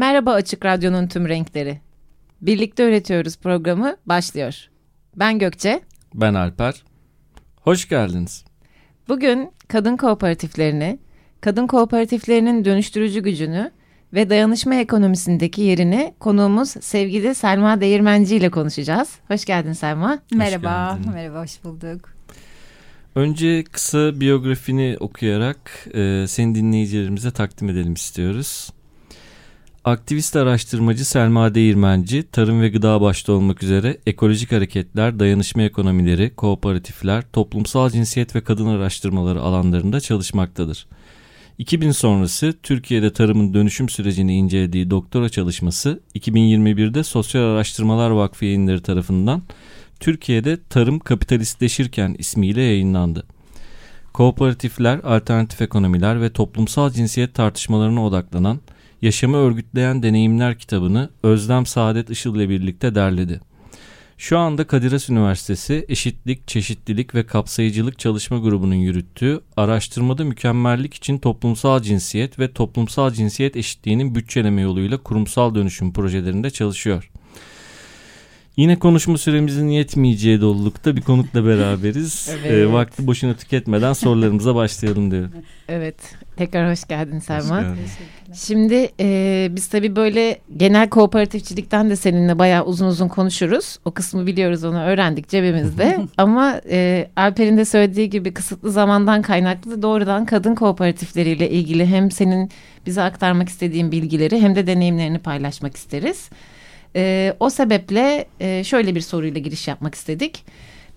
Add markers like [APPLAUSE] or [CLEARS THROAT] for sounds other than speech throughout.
Merhaba Açık Radyo'nun tüm renkleri. Birlikte Öğretiyoruz programı başlıyor. Ben Gökçe. Ben Alper. Hoş geldiniz. Bugün kadın kooperatiflerini, kadın kooperatiflerinin dönüştürücü gücünü ve dayanışma ekonomisindeki yerini konuğumuz sevgili Selma Değirmenci ile konuşacağız. Hoş geldin Selma. Merhaba, geldin. merhaba, hoş bulduk. Önce kısa biyografini okuyarak e, seni dinleyicilerimize takdim edelim istiyoruz. Aktivist araştırmacı Selma Değirmenci, tarım ve gıda başta olmak üzere ekolojik hareketler, dayanışma ekonomileri, kooperatifler, toplumsal cinsiyet ve kadın araştırmaları alanlarında çalışmaktadır. 2000 sonrası Türkiye'de tarımın dönüşüm sürecini incelediği doktora çalışması 2021'de Sosyal Araştırmalar Vakfı yayınları tarafından Türkiye'de Tarım Kapitalistleşirken ismiyle yayınlandı. Kooperatifler, alternatif ekonomiler ve toplumsal cinsiyet tartışmalarına odaklanan Yaşamı Örgütleyen Deneyimler kitabını Özlem Saadet Işıl ile birlikte derledi. Şu anda Kadir Has Üniversitesi Eşitlik, Çeşitlilik ve Kapsayıcılık Çalışma Grubu'nun yürüttüğü araştırmada mükemmellik için toplumsal cinsiyet ve toplumsal cinsiyet eşitliğinin bütçeleme yoluyla kurumsal dönüşüm projelerinde çalışıyor. Yine konuşma süremizin yetmeyeceği dolulukta bir konukla beraberiz. [LAUGHS] Evet. Ee, vakti boşuna tüketmeden sorularımıza başlayalım diyorum. Evet, tekrar hoş geldin Selma. geldin. Şimdi e, biz tabii böyle genel kooperatifçilikten de seninle bayağı uzun uzun konuşuruz. O kısmı biliyoruz onu öğrendik cebimizde. [LAUGHS] Ama e, Alper'in de söylediği gibi kısıtlı zamandan kaynaklı doğrudan kadın kooperatifleriyle ilgili hem senin bize aktarmak istediğin bilgileri hem de deneyimlerini paylaşmak isteriz. E, o sebeple e, şöyle bir soruyla giriş yapmak istedik.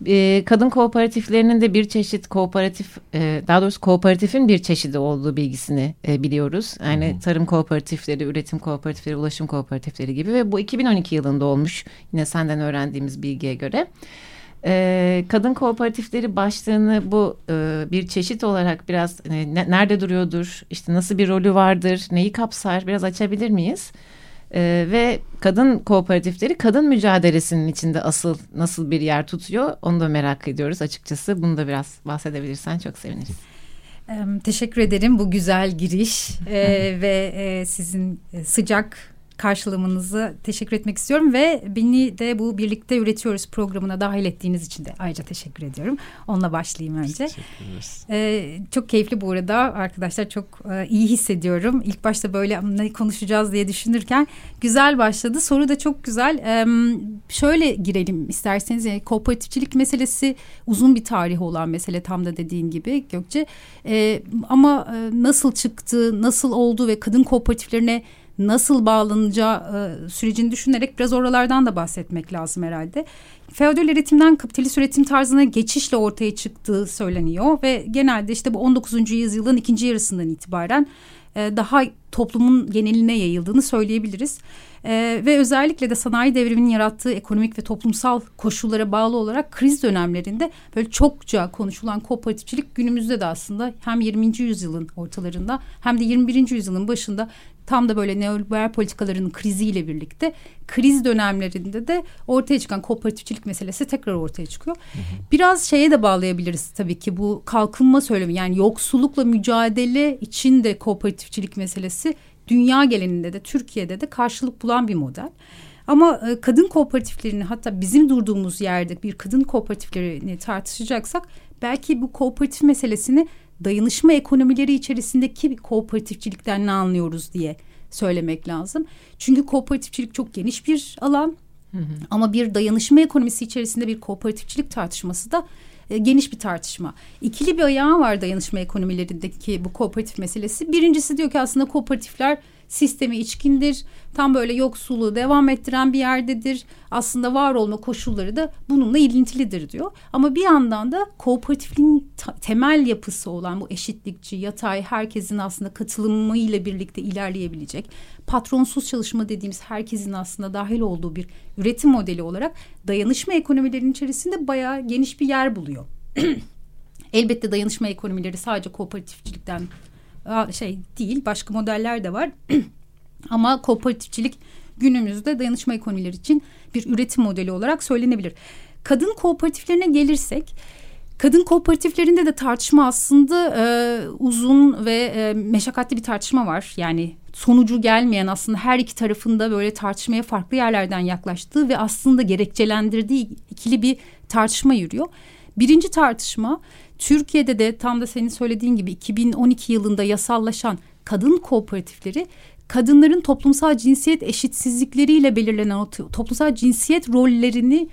E, kadın kooperatiflerinin de bir çeşit kooperatif, e, daha doğrusu kooperatifin bir çeşidi olduğu bilgisini e, biliyoruz. Yani tarım kooperatifleri, üretim kooperatifleri, ulaşım kooperatifleri gibi ve bu 2012 yılında olmuş yine senden öğrendiğimiz bilgiye göre. E, kadın kooperatifleri başlığını bu e, bir çeşit olarak biraz e, ne- nerede duruyordur, işte nasıl bir rolü vardır, neyi kapsar biraz açabilir miyiz? Ee, ve kadın kooperatifleri kadın mücadelesinin içinde asıl nasıl bir yer tutuyor onu da merak ediyoruz açıkçası. Bunu da biraz bahsedebilirsen çok seviniriz. Teşekkür ederim bu güzel giriş [LAUGHS] e, ve e, sizin e, sıcak karşılamanızı teşekkür etmek istiyorum ve beni de bu birlikte üretiyoruz programına dahil ettiğiniz için de ayrıca teşekkür ediyorum. Onunla başlayayım önce. Ee, çok keyifli bu arada arkadaşlar çok e, iyi hissediyorum. İlk başta böyle ne konuşacağız diye düşünürken güzel başladı. Soru da çok güzel. Ee, şöyle girelim isterseniz. Yani kooperatifçilik meselesi uzun bir tarihi olan mesele tam da dediğin gibi Gökçe. Ee, ama e, nasıl çıktı, nasıl oldu ve kadın kooperatiflerine nasıl bağlanacağı e, sürecini düşünerek biraz oralardan da bahsetmek lazım herhalde. Feodal üretimden kapitalist üretim tarzına geçişle ortaya çıktığı söyleniyor ve genelde işte bu 19. yüzyılın ikinci yarısından itibaren e, daha toplumun geneline yayıldığını söyleyebiliriz. E, ve özellikle de sanayi devriminin yarattığı ekonomik ve toplumsal koşullara bağlı olarak kriz dönemlerinde böyle çokça konuşulan kooperatifçilik günümüzde de aslında hem 20. yüzyılın ortalarında hem de 21. yüzyılın başında tam da böyle neoliberal politikaların kriziyle birlikte kriz dönemlerinde de ortaya çıkan kooperatifçilik meselesi tekrar ortaya çıkıyor. Biraz şeye de bağlayabiliriz tabii ki bu kalkınma söylemi yani yoksullukla mücadele için de kooperatifçilik meselesi dünya genelinde de Türkiye'de de karşılık bulan bir model. Ama e, kadın kooperatiflerini hatta bizim durduğumuz yerde bir kadın kooperatiflerini tartışacaksak belki bu kooperatif meselesini dayanışma ekonomileri içerisindeki bir kooperatifçilikten ne anlıyoruz diye söylemek lazım. Çünkü kooperatifçilik çok geniş bir alan ama bir dayanışma ekonomisi içerisinde bir kooperatifçilik tartışması da e, geniş bir tartışma. İkili bir ayağı var dayanışma ekonomilerindeki bu kooperatif meselesi. Birincisi diyor ki aslında kooperatifler sistemi içkindir. Tam böyle yoksulluğu devam ettiren bir yerdedir. Aslında var olma koşulları da bununla ilintilidir diyor. Ama bir yandan da kooperatifliğin temel yapısı olan bu eşitlikçi, yatay, herkesin aslında katılımıyla birlikte ilerleyebilecek, patronsuz çalışma dediğimiz herkesin aslında dahil olduğu bir üretim modeli olarak dayanışma ekonomilerinin içerisinde bayağı geniş bir yer buluyor. [CLEARS THROAT] Elbette dayanışma ekonomileri sadece kooperatifçilikten şey değil, başka modeller de var. [CLEARS THROAT] Ama kooperatifçilik günümüzde dayanışma ekonomileri için bir üretim modeli olarak söylenebilir. Kadın kooperatiflerine gelirsek, kadın kooperatiflerinde de tartışma aslında e, uzun ve e, meşakkatli bir tartışma var. Yani sonucu gelmeyen aslında her iki tarafında böyle tartışmaya farklı yerlerden yaklaştığı ve aslında gerekçelendirdiği ikili bir tartışma yürüyor. Birinci tartışma Türkiye'de de tam da senin söylediğin gibi 2012 yılında yasallaşan kadın kooperatifleri kadınların toplumsal cinsiyet eşitsizlikleriyle belirlenen o to- toplumsal cinsiyet rollerini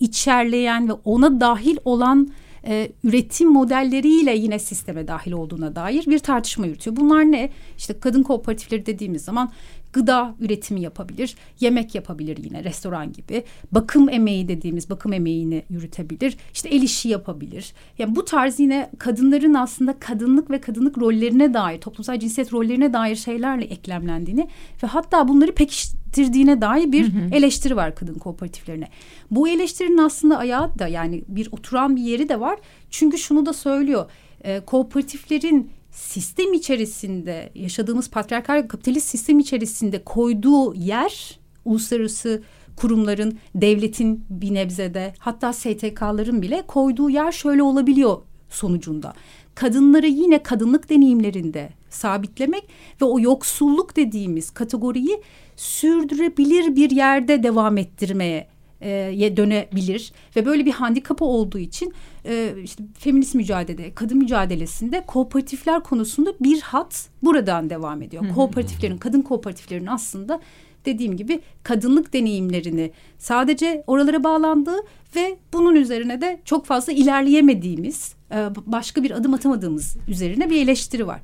içerleyen ve ona dahil olan e, üretim modelleriyle yine sisteme dahil olduğuna dair bir tartışma yürütüyor. Bunlar ne? İşte kadın kooperatifleri dediğimiz zaman gıda üretimi yapabilir, yemek yapabilir yine restoran gibi. Bakım emeği dediğimiz bakım emeğini yürütebilir. İşte el işi yapabilir. Yani bu tarz yine kadınların aslında kadınlık ve kadınlık rollerine dair, toplumsal cinsiyet rollerine dair şeylerle eklemlendiğini ve hatta bunları pekiştirdiğine dair bir eleştiri var kadın kooperatiflerine. Bu eleştirinin aslında ayağı da yani bir oturan bir yeri de var. Çünkü şunu da söylüyor. E, kooperatiflerin sistem içerisinde yaşadığımız patriarkal kapitalist sistem içerisinde koyduğu yer uluslararası kurumların, devletin bir nebzede hatta STK'ların bile koyduğu yer şöyle olabiliyor sonucunda. Kadınları yine kadınlık deneyimlerinde sabitlemek ve o yoksulluk dediğimiz kategoriyi sürdürebilir bir yerde devam ettirmeye e, dönebilir ve böyle bir handikapı olduğu için e, işte feminist mücadele, kadın mücadelesinde kooperatifler konusunda bir hat buradan devam ediyor. Kooperatiflerin, kadın kooperatiflerin aslında dediğim gibi kadınlık deneyimlerini sadece oralara bağlandığı ve bunun üzerine de çok fazla ilerleyemediğimiz, e, başka bir adım atamadığımız üzerine bir eleştiri var.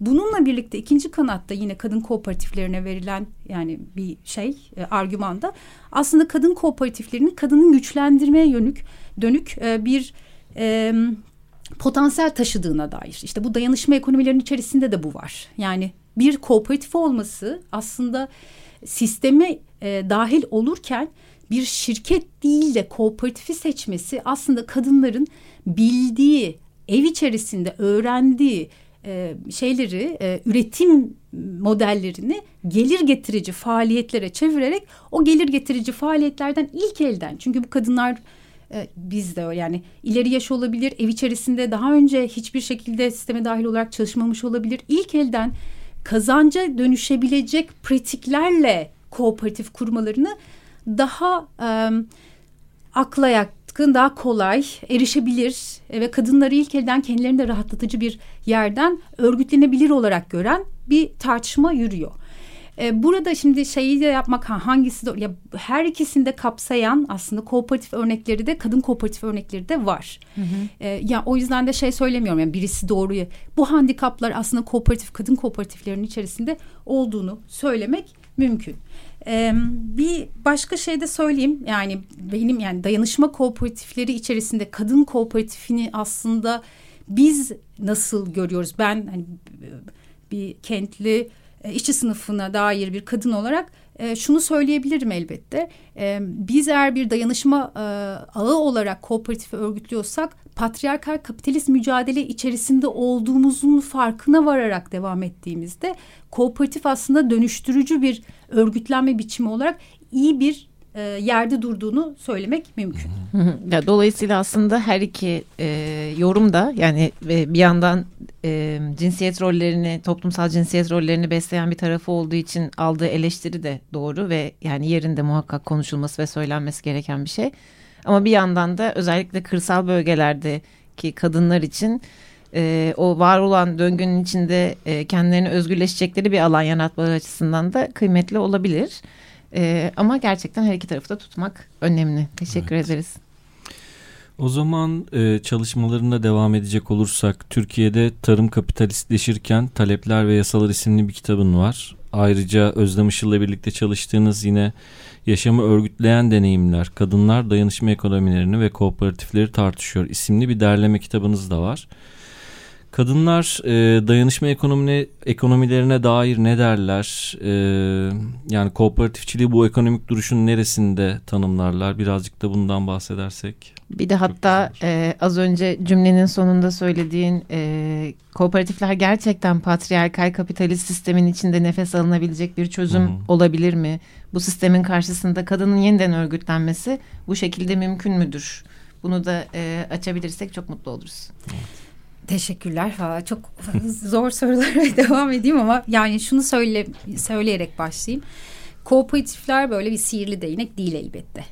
Bununla birlikte ikinci kanatta yine kadın kooperatiflerine verilen yani bir şey e, argümanda aslında kadın kooperatiflerinin kadının güçlendirmeye yönük dönük e, bir e, potansiyel taşıdığına dair. İşte bu dayanışma ekonomilerinin içerisinde de bu var. Yani bir kooperatif olması aslında sisteme e, dahil olurken bir şirket değil de kooperatifi seçmesi aslında kadınların bildiği, ev içerisinde öğrendiği e, şeyleri, e, üretim modellerini gelir getirici faaliyetlere çevirerek o gelir getirici faaliyetlerden ilk elden çünkü bu kadınlar e, biz de öyle yani ileri yaş olabilir, ev içerisinde daha önce hiçbir şekilde sisteme dahil olarak çalışmamış olabilir. İlk elden kazanca dönüşebilecek pratiklerle kooperatif kurmalarını daha e, akla yatkın, daha kolay erişebilir ve kadınları ilk elden kendilerini de rahatlatıcı bir yerden örgütlenebilir olarak gören bir tartışma yürüyor. E, burada şimdi şeyi de yapmak ha, hangisi de ya her ikisinde kapsayan aslında kooperatif örnekleri de kadın kooperatif örnekleri de var. Hı hı. E, ya o yüzden de şey söylemiyorum yani birisi doğruyu. Bu handikaplar aslında kooperatif kadın kooperatiflerinin içerisinde olduğunu söylemek mümkün. Ee, bir başka şey de söyleyeyim yani benim yani dayanışma kooperatifleri içerisinde kadın kooperatifini aslında biz nasıl görüyoruz? Ben hani bir kentli işçi sınıfına dair bir kadın olarak e, şunu söyleyebilirim elbette. E, biz eğer bir dayanışma e, ağı olarak kooperatifi örgütlüyorsak patriarkal kapitalist mücadele içerisinde olduğumuzun farkına vararak devam ettiğimizde kooperatif aslında dönüştürücü bir örgütlenme biçimi olarak iyi bir e, yerde durduğunu söylemek mümkün. Ya, dolayısıyla aslında her iki e, yorum da yani e, bir yandan e, cinsiyet rollerini, toplumsal cinsiyet rollerini besleyen bir tarafı olduğu için aldığı eleştiri de doğru ve yani yerinde muhakkak konuşulması ve söylenmesi gereken bir şey. Ama bir yandan da özellikle kırsal bölgelerdeki kadınlar için e, o var olan döngünün içinde e, kendilerini özgürleşecekleri bir alan yaratmaları açısından da kıymetli olabilir. Ee, ama gerçekten her iki tarafı da tutmak önemli. Teşekkür evet. ederiz. O zaman e, çalışmalarına devam edecek olursak Türkiye'de tarım kapitalistleşirken Talepler ve Yasalar isimli bir kitabın var. Ayrıca Özlem Işıl'la birlikte çalıştığınız yine yaşamı örgütleyen deneyimler, kadınlar dayanışma ekonomilerini ve kooperatifleri tartışıyor isimli bir derleme kitabınız da var. Kadınlar e, dayanışma ekonomine, ekonomilerine dair ne derler? E, yani kooperatifçiliği bu ekonomik duruşun neresinde tanımlarlar? Birazcık da bundan bahsedersek. Bir de hatta e, az önce cümlenin sonunda söylediğin e, kooperatifler gerçekten patriarkal kapitalist sistemin içinde nefes alınabilecek bir çözüm Hı hı. olabilir mi? Bu sistemin karşısında kadının yeniden örgütlenmesi bu şekilde mümkün müdür? Bunu da e, açabilirsek çok mutlu oluruz. Teşekkürler. Valla çok [LAUGHS] zor sorulara [LAUGHS] devam edeyim ama yani şunu söyle söyleyerek başlayayım. Kooperatifler böyle bir sihirli değnek değil elbette.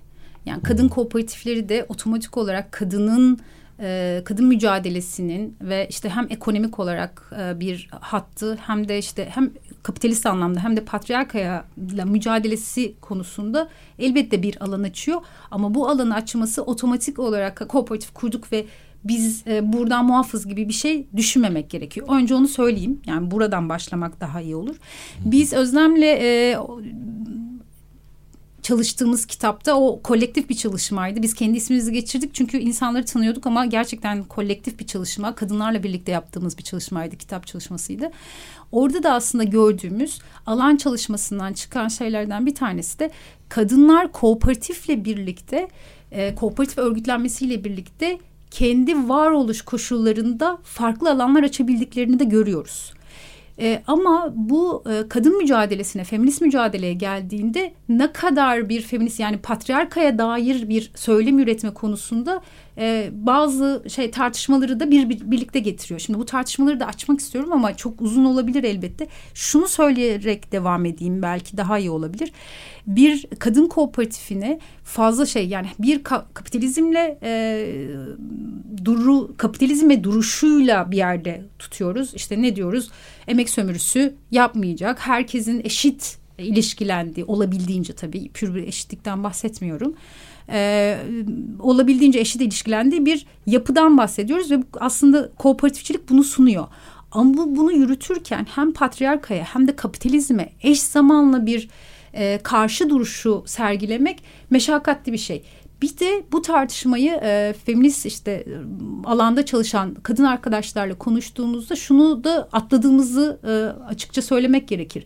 Yani kadın kooperatifleri de otomatik olarak kadının e, kadın mücadelesinin ve işte hem ekonomik olarak e, bir hattı hem de işte hem kapitalist anlamda hem de patriarkaya mücadelesi konusunda elbette bir alan açıyor. Ama bu alanı açması otomatik olarak kooperatif kurduk ve biz e, buradan muhafız gibi bir şey düşünmemek gerekiyor. Önce onu söyleyeyim. Yani buradan başlamak daha iyi olur. Biz Özlem'le e, çalıştığımız kitapta o kolektif bir çalışmaydı. Biz kendi ismimizi geçirdik çünkü insanları tanıyorduk ama gerçekten kolektif bir çalışma. Kadınlarla birlikte yaptığımız bir çalışmaydı, kitap çalışmasıydı. Orada da aslında gördüğümüz alan çalışmasından çıkan şeylerden bir tanesi de kadınlar kooperatifle birlikte, e, kooperatif örgütlenmesiyle birlikte kendi varoluş koşullarında farklı alanlar açabildiklerini de görüyoruz. E, ama bu e, kadın mücadelesine, feminist mücadeleye geldiğinde ne kadar bir feminist yani patriarkaya dair bir söylem üretme konusunda e, bazı şey tartışmaları da bir, bir birlikte getiriyor. Şimdi bu tartışmaları da açmak istiyorum ama çok uzun olabilir elbette. Şunu söyleyerek devam edeyim belki daha iyi olabilir. Bir kadın kooperatifine fazla şey yani bir ka- kapitalizmle e, duru kapitalizme duruşuyla bir yerde tutuyoruz. İşte ne diyoruz? Emek sömürüsü yapmayacak. Herkesin eşit ilişkilendiği olabildiğince tabii pür bir eşitlikten bahsetmiyorum. Ee, olabildiğince eşit ilişkilendiği bir yapıdan bahsediyoruz ve aslında kooperatifçilik bunu sunuyor. Ama bu, bunu yürütürken hem patriarkaya hem de kapitalizme eş zamanlı bir e, karşı duruşu sergilemek meşakkatli bir şey. Bir de bu tartışmayı e, feminist işte e, alanda çalışan kadın arkadaşlarla konuştuğumuzda şunu da atladığımızı e, açıkça söylemek gerekir.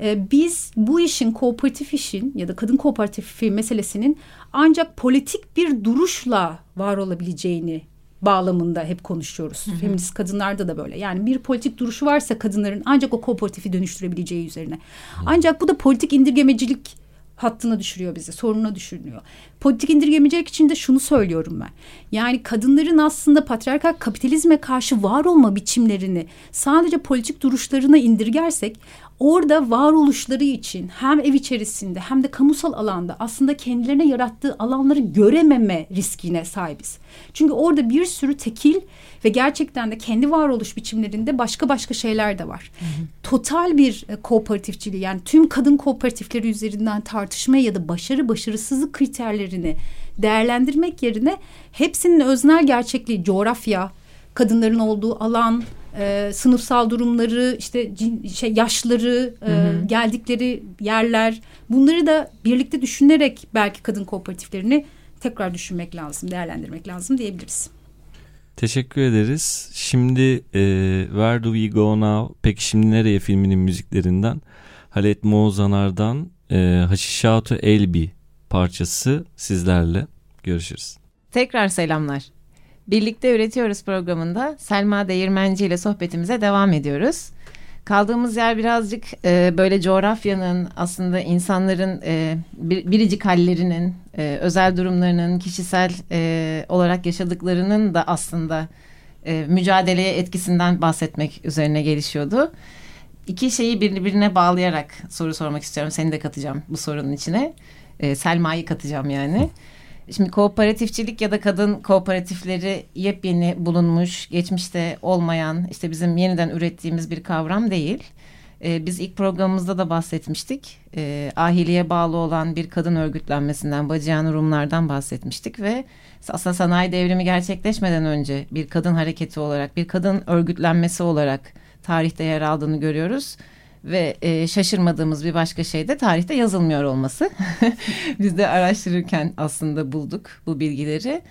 E, biz bu işin kooperatif işin ya da kadın kooperatifi meselesinin ancak politik bir duruşla var olabileceğini bağlamında hep konuşuyoruz. Hı hı. Feminist kadınlarda da böyle. Yani bir politik duruşu varsa kadınların ancak o kooperatifi dönüştürebileceği üzerine. Hı. Ancak bu da politik indirgemecilik hattına düşürüyor bizi, sorununa düşürüyor. Politik indirgemecilik için de şunu söylüyorum ben. Yani kadınların aslında patriarkal kapitalizme karşı var olma biçimlerini sadece politik duruşlarına indirgersek orada varoluşları için hem ev içerisinde hem de kamusal alanda aslında kendilerine yarattığı alanları görememe riskine sahibiz. Çünkü orada bir sürü tekil ve gerçekten de kendi varoluş biçimlerinde başka başka şeyler de var. Hı hı. Total bir e, kooperatifçiliği yani tüm kadın kooperatifleri üzerinden tartışma ya da başarı başarısızlık kriterlerini değerlendirmek yerine hepsinin öznel gerçekliği coğrafya, kadınların olduğu alan, e, sınıfsal durumları, işte cin, şey yaşları, e, hı hı. geldikleri yerler bunları da birlikte düşünerek belki kadın kooperatiflerini tekrar düşünmek lazım, değerlendirmek lazım diyebiliriz. Teşekkür ederiz. Şimdi e, Where Do We Go Now? Peki şimdi nereye filminin müziklerinden Halet Mozanar'dan e, Haşişatu Elbi parçası sizlerle görüşürüz. Tekrar selamlar. Birlikte Üretiyoruz programında Selma Değirmenci ile sohbetimize devam ediyoruz. Kaldığımız yer birazcık e, böyle coğrafyanın aslında insanların e, bir, biricik hallerinin, e, özel durumlarının, kişisel e, olarak yaşadıklarının da aslında e, mücadeleye etkisinden bahsetmek üzerine gelişiyordu. İki şeyi birbirine bağlayarak soru sormak istiyorum. Seni de katacağım bu sorunun içine. E, Selma'yı katacağım yani. Şimdi kooperatifçilik ya da kadın kooperatifleri yepyeni bulunmuş, geçmişte olmayan, işte bizim yeniden ürettiğimiz bir kavram değil. Ee, biz ilk programımızda da bahsetmiştik. Ee, ahiliye bağlı olan bir kadın örgütlenmesinden, Bacıyan Rumlardan bahsetmiştik ve aslında sanayi devrimi gerçekleşmeden önce bir kadın hareketi olarak, bir kadın örgütlenmesi olarak tarihte yer aldığını görüyoruz. Ve e, şaşırmadığımız bir başka şey de tarihte yazılmıyor olması. [LAUGHS] Biz de araştırırken aslında bulduk bu bilgileri.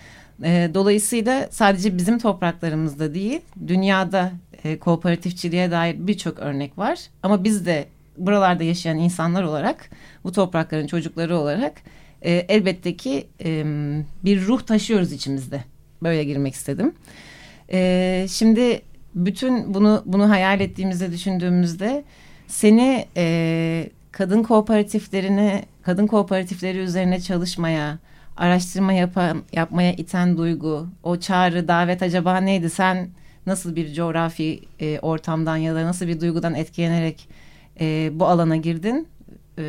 E, dolayısıyla sadece bizim topraklarımızda değil, dünyada e, kooperatifçiliğe dair birçok örnek var. Ama biz de buralarda yaşayan insanlar olarak, bu toprakların çocukları olarak e, elbette ki e, bir ruh taşıyoruz içimizde. Böyle girmek istedim. E, şimdi bütün bunu bunu hayal ettiğimizde düşündüğümüzde seni e, kadın kooperatiflerini kadın kooperatifleri üzerine çalışmaya araştırma yapan, yapmaya iten duygu o çağrı davet acaba neydi sen nasıl bir coğrafi e, ortamdan ya da nasıl bir duygudan etkilenerek e, bu alana girdin e,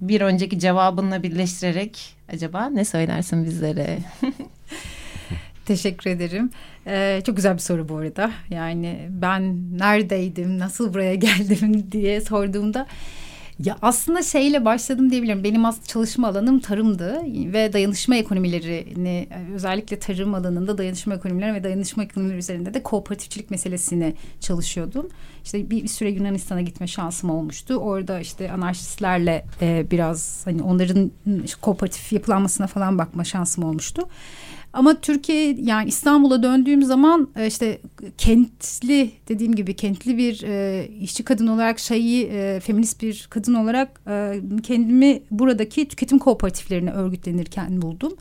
bir önceki cevabınla birleştirerek acaba ne söylersin bizlere? [LAUGHS] Teşekkür ederim. Ee, çok güzel bir soru bu arada. Yani ben neredeydim, nasıl buraya [LAUGHS] geldim diye sorduğumda ya aslında şeyle başladım diyebilirim. Benim aslında çalışma alanım tarımdı ve dayanışma ekonomilerini özellikle tarım alanında dayanışma ekonomileri ve dayanışma ekonomileri üzerinde de kooperatifçilik meselesini çalışıyordum. İşte bir, bir süre Yunanistan'a gitme şansım olmuştu. Orada işte anarşistlerle e, biraz hani onların kooperatif yapılanmasına falan bakma şansım olmuştu. Ama Türkiye yani İstanbul'a döndüğüm zaman e, işte kentli dediğim gibi kentli bir e, işçi kadın olarak şeyi e, feminist bir kadın olarak e, kendimi buradaki tüketim kooperatiflerine örgütlenirken buldum.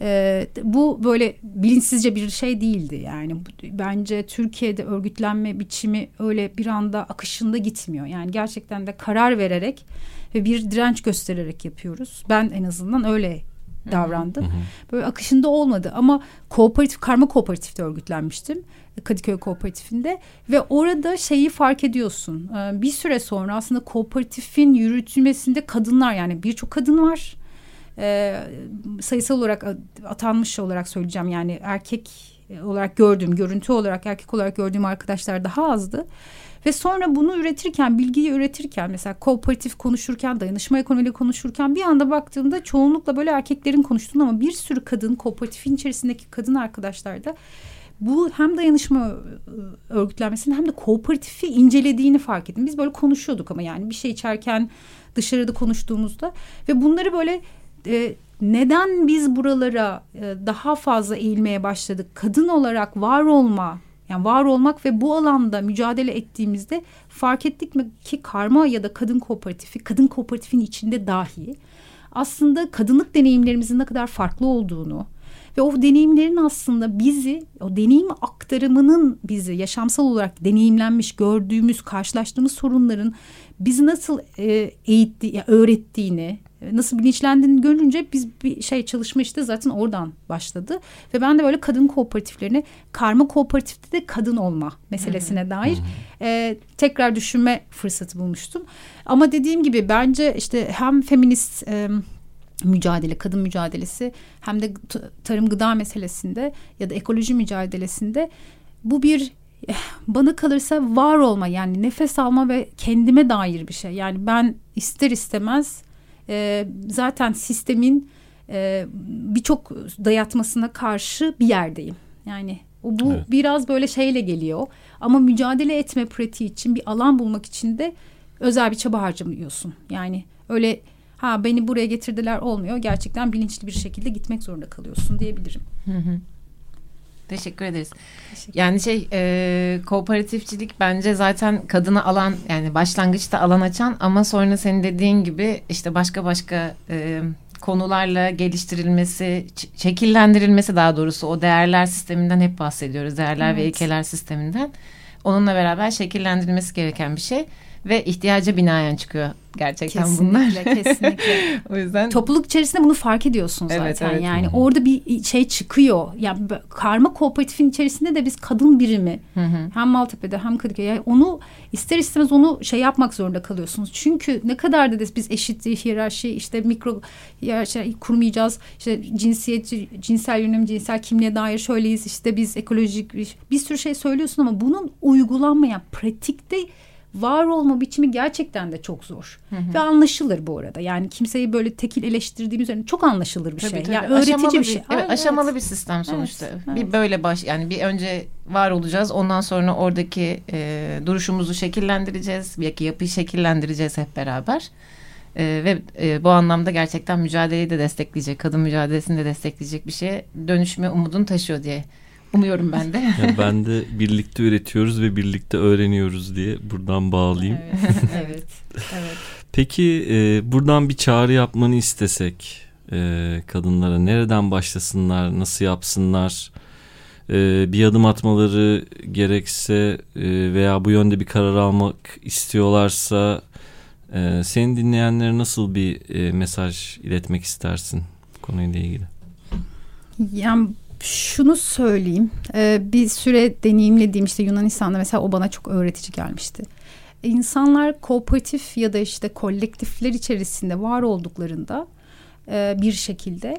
E, bu böyle bilinçsizce bir şey değildi yani. Bence Türkiye'de örgütlenme biçimi öyle bir anda akışında gitmiyor. Yani gerçekten de karar vererek ve bir direnç göstererek yapıyoruz. Ben en azından öyle davrandım. Böyle akışında olmadı ama kooperatif karma kooperatifte örgütlenmiştim. Kadıköy Kooperatifinde ve orada şeyi fark ediyorsun. Ee, bir süre sonra aslında kooperatifin yürütülmesinde kadınlar yani birçok kadın var. Ee, sayısal olarak atanmış olarak söyleyeceğim yani erkek olarak gördüğüm, görüntü olarak erkek olarak gördüğüm arkadaşlar daha azdı. Ve sonra bunu üretirken, bilgiyi üretirken mesela kooperatif konuşurken, dayanışma ekonomiyle konuşurken bir anda baktığımda çoğunlukla böyle erkeklerin konuştuğunu ama bir sürü kadın kooperatifin içerisindeki kadın arkadaşlar da bu hem dayanışma ıı, örgütlenmesini hem de kooperatifi incelediğini fark ettim. Biz böyle konuşuyorduk ama yani bir şey içerken dışarıda konuştuğumuzda ve bunları böyle e, neden biz buralara e, daha fazla eğilmeye başladık? Kadın olarak var olma yani var olmak ve bu alanda mücadele ettiğimizde fark ettik mi ki karma ya da kadın kooperatifi, kadın kooperatifin içinde dahi aslında kadınlık deneyimlerimizin ne kadar farklı olduğunu ve o deneyimlerin aslında bizi, o deneyim aktarımının bizi yaşamsal olarak deneyimlenmiş, gördüğümüz, karşılaştığımız sorunların bizi nasıl e, eğitti, öğrettiğini, nasıl bilinçlendiğini görünce biz bir şey çalışma işte zaten oradan başladı. Ve ben de böyle kadın kooperatiflerini karma kooperatifte de kadın olma meselesine dair e, tekrar düşünme fırsatı bulmuştum. Ama dediğim gibi bence işte hem feminist e, mücadele, kadın mücadelesi hem de tarım gıda meselesinde ya da ekoloji mücadelesinde bu bir eh, bana kalırsa var olma yani nefes alma ve kendime dair bir şey. Yani ben ister istemez e, zaten sistemin e, birçok dayatmasına karşı bir yerdeyim. Yani o bu evet. biraz böyle şeyle geliyor. Ama mücadele etme pratiği için bir alan bulmak için de özel bir çaba harcamıyorsun. Yani öyle ha beni buraya getirdiler olmuyor. Gerçekten bilinçli bir şekilde gitmek zorunda kalıyorsun diyebilirim. Hı hı. Teşekkür ederiz. Teşekkür yani şey e, kooperatifçilik bence zaten kadını alan yani başlangıçta alan açan ama sonra senin dediğin gibi işte başka başka e, konularla geliştirilmesi, şekillendirilmesi daha doğrusu o değerler sisteminden hep bahsediyoruz. Değerler evet. ve ilkeler sisteminden. Onunla beraber şekillendirilmesi gereken bir şey ve ihtiyaca binaen çıkıyor gerçekten kesinlikle, bunlar. Kesinlikle kesinlikle. [LAUGHS] o yüzden topluluk içerisinde bunu fark ediyorsun zaten. Evet, evet. Yani Hı-hı. orada bir şey çıkıyor. Yani karma kooperatifin içerisinde de biz kadın birimi Hı-hı. hem Maltepe'de hem Kadıköy yani onu ister istemez onu şey yapmak zorunda kalıyorsunuz. Çünkü ne kadar da biz eşitliği, hiyerarşi işte mikro hiyerarşi kurmayacağız. İşte cinsiyetçi, cinsel yönelim, cinsel kimliğe dair şöyleyiz. işte biz ekolojik bir, bir sürü şey söylüyorsun ama bunun uygulanmayan pratikte var olma biçimi gerçekten de çok zor. Ve anlaşılır bu arada. Yani kimseyi böyle tekil eleştirdiğim üzerine çok anlaşılır bir Tabii, şey. tabii. Yani öğretici Aşamalı bir şey. Evet, Aa, aşamalı evet. bir sistem sonuçta. evet. Bir böyle baş yani bir önce var olacağız. Ondan sonra oradaki e, duruşumuzu şekillendireceğiz. Belki yapıyı şekillendireceğiz hep beraber. E, ve e, bu anlamda gerçekten mücadeleyi de destekleyecek, kadın mücadelesini de destekleyecek bir şeye dönüşme umudunu taşıyor diye umuyorum ben de. Yani ben de birlikte üretiyoruz ve birlikte öğreniyoruz diye buradan bağlayayım. Evet, [LAUGHS] evet, evet. Peki e, buradan bir çağrı yapmanı istesek e, kadınlara nereden başlasınlar, nasıl yapsınlar, e, bir adım atmaları gerekse e, veya bu yönde bir karar almak istiyorlarsa e, senin dinleyenlere nasıl bir e, mesaj iletmek istersin konuyla ilgili? Yani şunu söyleyeyim. Ee, bir süre deneyimlediğim işte Yunanistan'da mesela o bana çok öğretici gelmişti. İnsanlar kooperatif ya da işte kolektifler içerisinde var olduklarında e, bir şekilde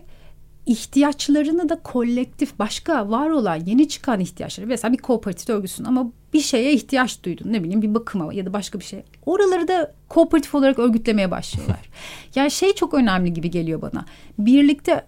ihtiyaçlarını da kolektif başka var olan yeni çıkan ihtiyaçları mesela bir kooperatif örgüsün ama bir şeye ihtiyaç duydun ne bileyim bir bakıma ya da başka bir şey. Oraları da kooperatif olarak örgütlemeye başlıyorlar. [LAUGHS] yani şey çok önemli gibi geliyor bana. Birlikte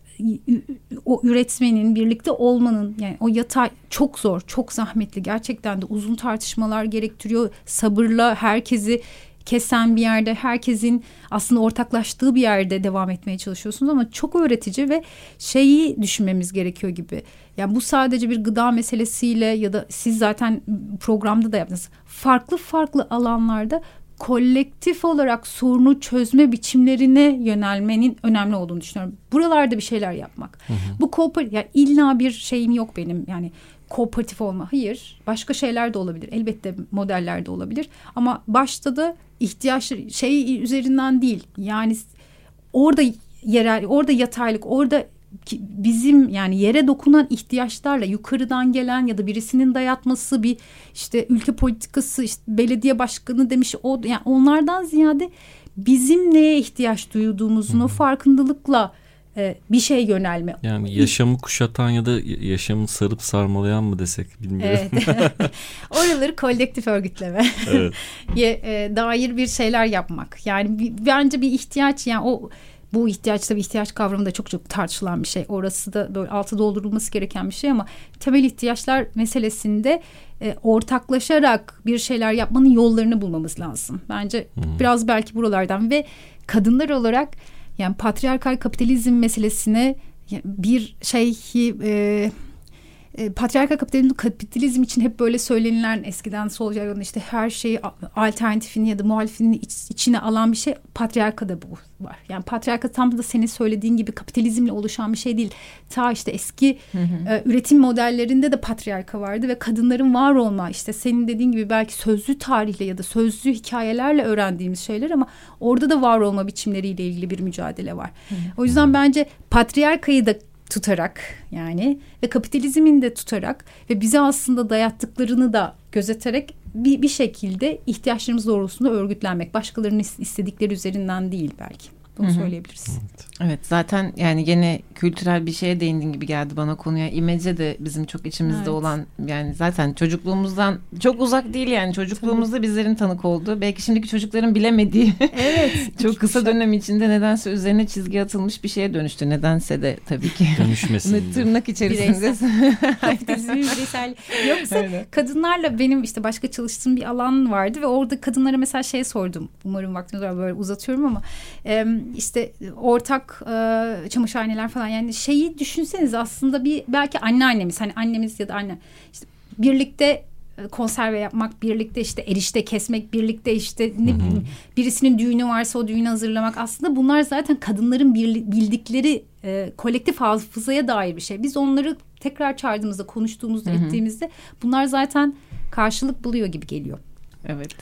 o üretmenin birlikte olmanın yani o yatay çok zor çok zahmetli. Gerçekten de uzun tartışmalar gerektiriyor. Sabırla herkesi kesen bir yerde herkesin aslında ortaklaştığı bir yerde devam etmeye çalışıyorsunuz ama çok öğretici ve şeyi düşünmemiz gerekiyor gibi. Yani bu sadece bir gıda meselesiyle ya da siz zaten programda da yaptınız. Farklı farklı alanlarda kolektif olarak sorunu çözme biçimlerine yönelmenin önemli olduğunu düşünüyorum. Buralarda bir şeyler yapmak. Bu kooperatif ya illa bir şeyim yok benim yani kooperatif olma. Hayır. Başka şeyler de olabilir. Elbette modeller de olabilir. Ama başta da ihtiyaç şey üzerinden değil. Yani orada yerel, orada yataylık, orada bizim yani yere dokunan ihtiyaçlarla yukarıdan gelen ya da birisinin dayatması bir işte ülke politikası işte belediye başkanı demiş o yani onlardan ziyade bizim neye ihtiyaç duyduğumuzun o farkındalıkla e, bir şey yönelme. Yani yaşamı kuşatan ya da yaşamı sarıp sarmalayan mı desek bilmiyorum. Evet. [LAUGHS] Oraları kolektif örgütleme. Evet. [LAUGHS] e, dair bir şeyler yapmak. Yani bir, bence bir ihtiyaç yani o bu ihtiyaç tabii ihtiyaç kavramı da çok çok tartışılan bir şey. Orası da böyle altı doldurulması gereken bir şey ama temel ihtiyaçlar meselesinde e, ortaklaşarak bir şeyler yapmanın yollarını bulmamız lazım. Bence Hmm. biraz belki buralardan ve kadınlar olarak yani patriarkal kapitalizm meselesine bir şey e, e, patriarkal kapitalizm, kapitalizm için hep böyle söylenilen eskiden sol jargonda işte her şeyi alternatifini ya da muhalifini iç, içine alan bir şey patriarkada bu var. Yani patriarka tam da senin söylediğin gibi kapitalizmle oluşan bir şey değil. Ta işte eski e, üretim modellerinde de patriarka vardı ve kadınların var olma işte senin dediğin gibi belki sözlü tarihle ya da sözlü hikayelerle öğrendiğimiz şeyler ama orada da var olma biçimleriyle ilgili bir mücadele var. O yüzden bence patriarkayı da tutarak yani ve kapitalizmin de tutarak ve bize aslında dayattıklarını da gözeterek bir, bir şekilde ihtiyaçlarımız doğrultusunda örgütlenmek. Başkalarının istedikleri üzerinden değil belki. Bunu Hı hı. söyleyebiliriz. Evet zaten yani gene kültürel bir şeye değindin gibi geldi bana konuya. İmece de bizim çok içimizde Evet. olan yani zaten çocukluğumuzdan çok uzak değil yani çocukluğumuzda bizlerin tanık olduğu. Belki şimdiki çocukların bilemediği [LAUGHS] Evet. çok kısa dönem içinde nedense üzerine çizgi atılmış bir şeye dönüştü. Nedense de tabii ki. Dönüşmesin. [LAUGHS] Tırnak içerisinde. Kapitalizmin [LAUGHS] bireysel. Yoksa Aynen. kadınlarla benim işte başka çalıştığım bir alan vardı ve orada kadınlara mesela şey sordum. Umarım vaktiniz var böyle uzatıyorum ama e, işte ortak e, çamaşırhaneler falan yani şeyi düşünseniz aslında bir belki anneannemiz hani annemiz ya da anne işte birlikte e, konserve yapmak, birlikte işte erişte kesmek, birlikte işte ne bileyim birisinin düğünü varsa o düğünü hazırlamak. Aslında bunlar zaten kadınların bildikleri e, kolektif hafızaya dair bir şey. Biz onları tekrar çağırdığımızda, konuştuğumuzda, ettiğimizde bunlar zaten karşılık buluyor gibi geliyor. Evet.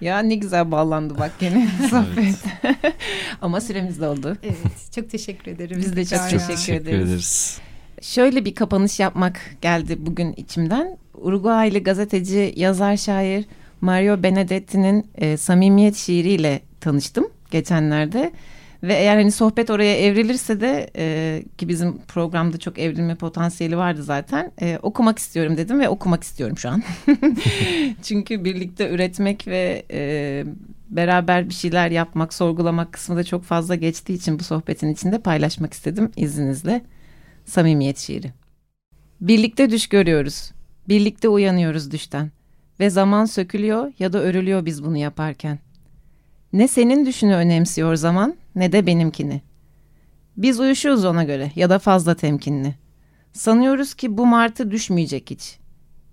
Ya ne güzel bağlandı bak gene [LAUGHS] sohbet. [LAUGHS] Ama süremiz doldu. Evet, çok teşekkür ederim. Biz de çok teşekkür Teşekkür ederiz. ederiz. Şöyle bir kapanış yapmak geldi bugün içimden. Uruguaylı gazeteci, yazar, şair Mario Benedetti'nin e, Samimiyet şiiriyle tanıştım geçenlerde. Ve eğer hani sohbet oraya evrilirse de e, ki bizim programda çok evrilme potansiyeli vardı zaten. E, okumak istiyorum dedim ve okumak istiyorum şu an. [LAUGHS] Çünkü birlikte üretmek ve e, beraber bir şeyler yapmak, sorgulamak kısmı da çok fazla geçtiği için bu sohbetin içinde paylaşmak istedim izninizle. Samimiyet şiiri. Birlikte düş görüyoruz. Birlikte uyanıyoruz düşten. Ve zaman sökülüyor ya da örülüyor biz bunu yaparken. Ne senin düşünü önemsiyor zaman ne de benimkini. Biz uyuşuyoruz ona göre ya da fazla temkinli. Sanıyoruz ki bu martı düşmeyecek hiç.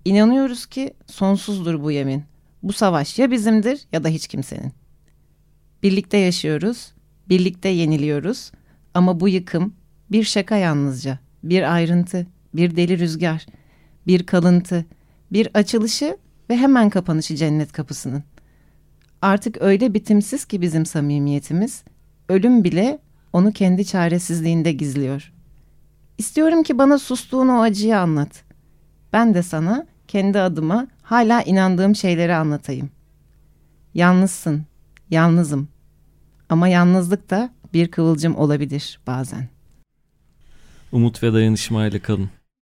İnanıyoruz ki sonsuzdur bu yemin. Bu savaş ya bizimdir ya da hiç kimsenin. Birlikte yaşıyoruz, birlikte yeniliyoruz ama bu yıkım bir şaka yalnızca, bir ayrıntı, bir deli rüzgar, bir kalıntı, bir açılışı ve hemen kapanışı cennet kapısının. Artık öyle bitimsiz ki bizim samimiyetimiz, ölüm bile onu kendi çaresizliğinde gizliyor. İstiyorum ki bana sustuğun o acıyı anlat. Ben de sana kendi adıma hala inandığım şeyleri anlatayım. Yalnızsın, yalnızım. Ama yalnızlık da bir kıvılcım olabilir bazen. Umut ve dayanışmayla kalın.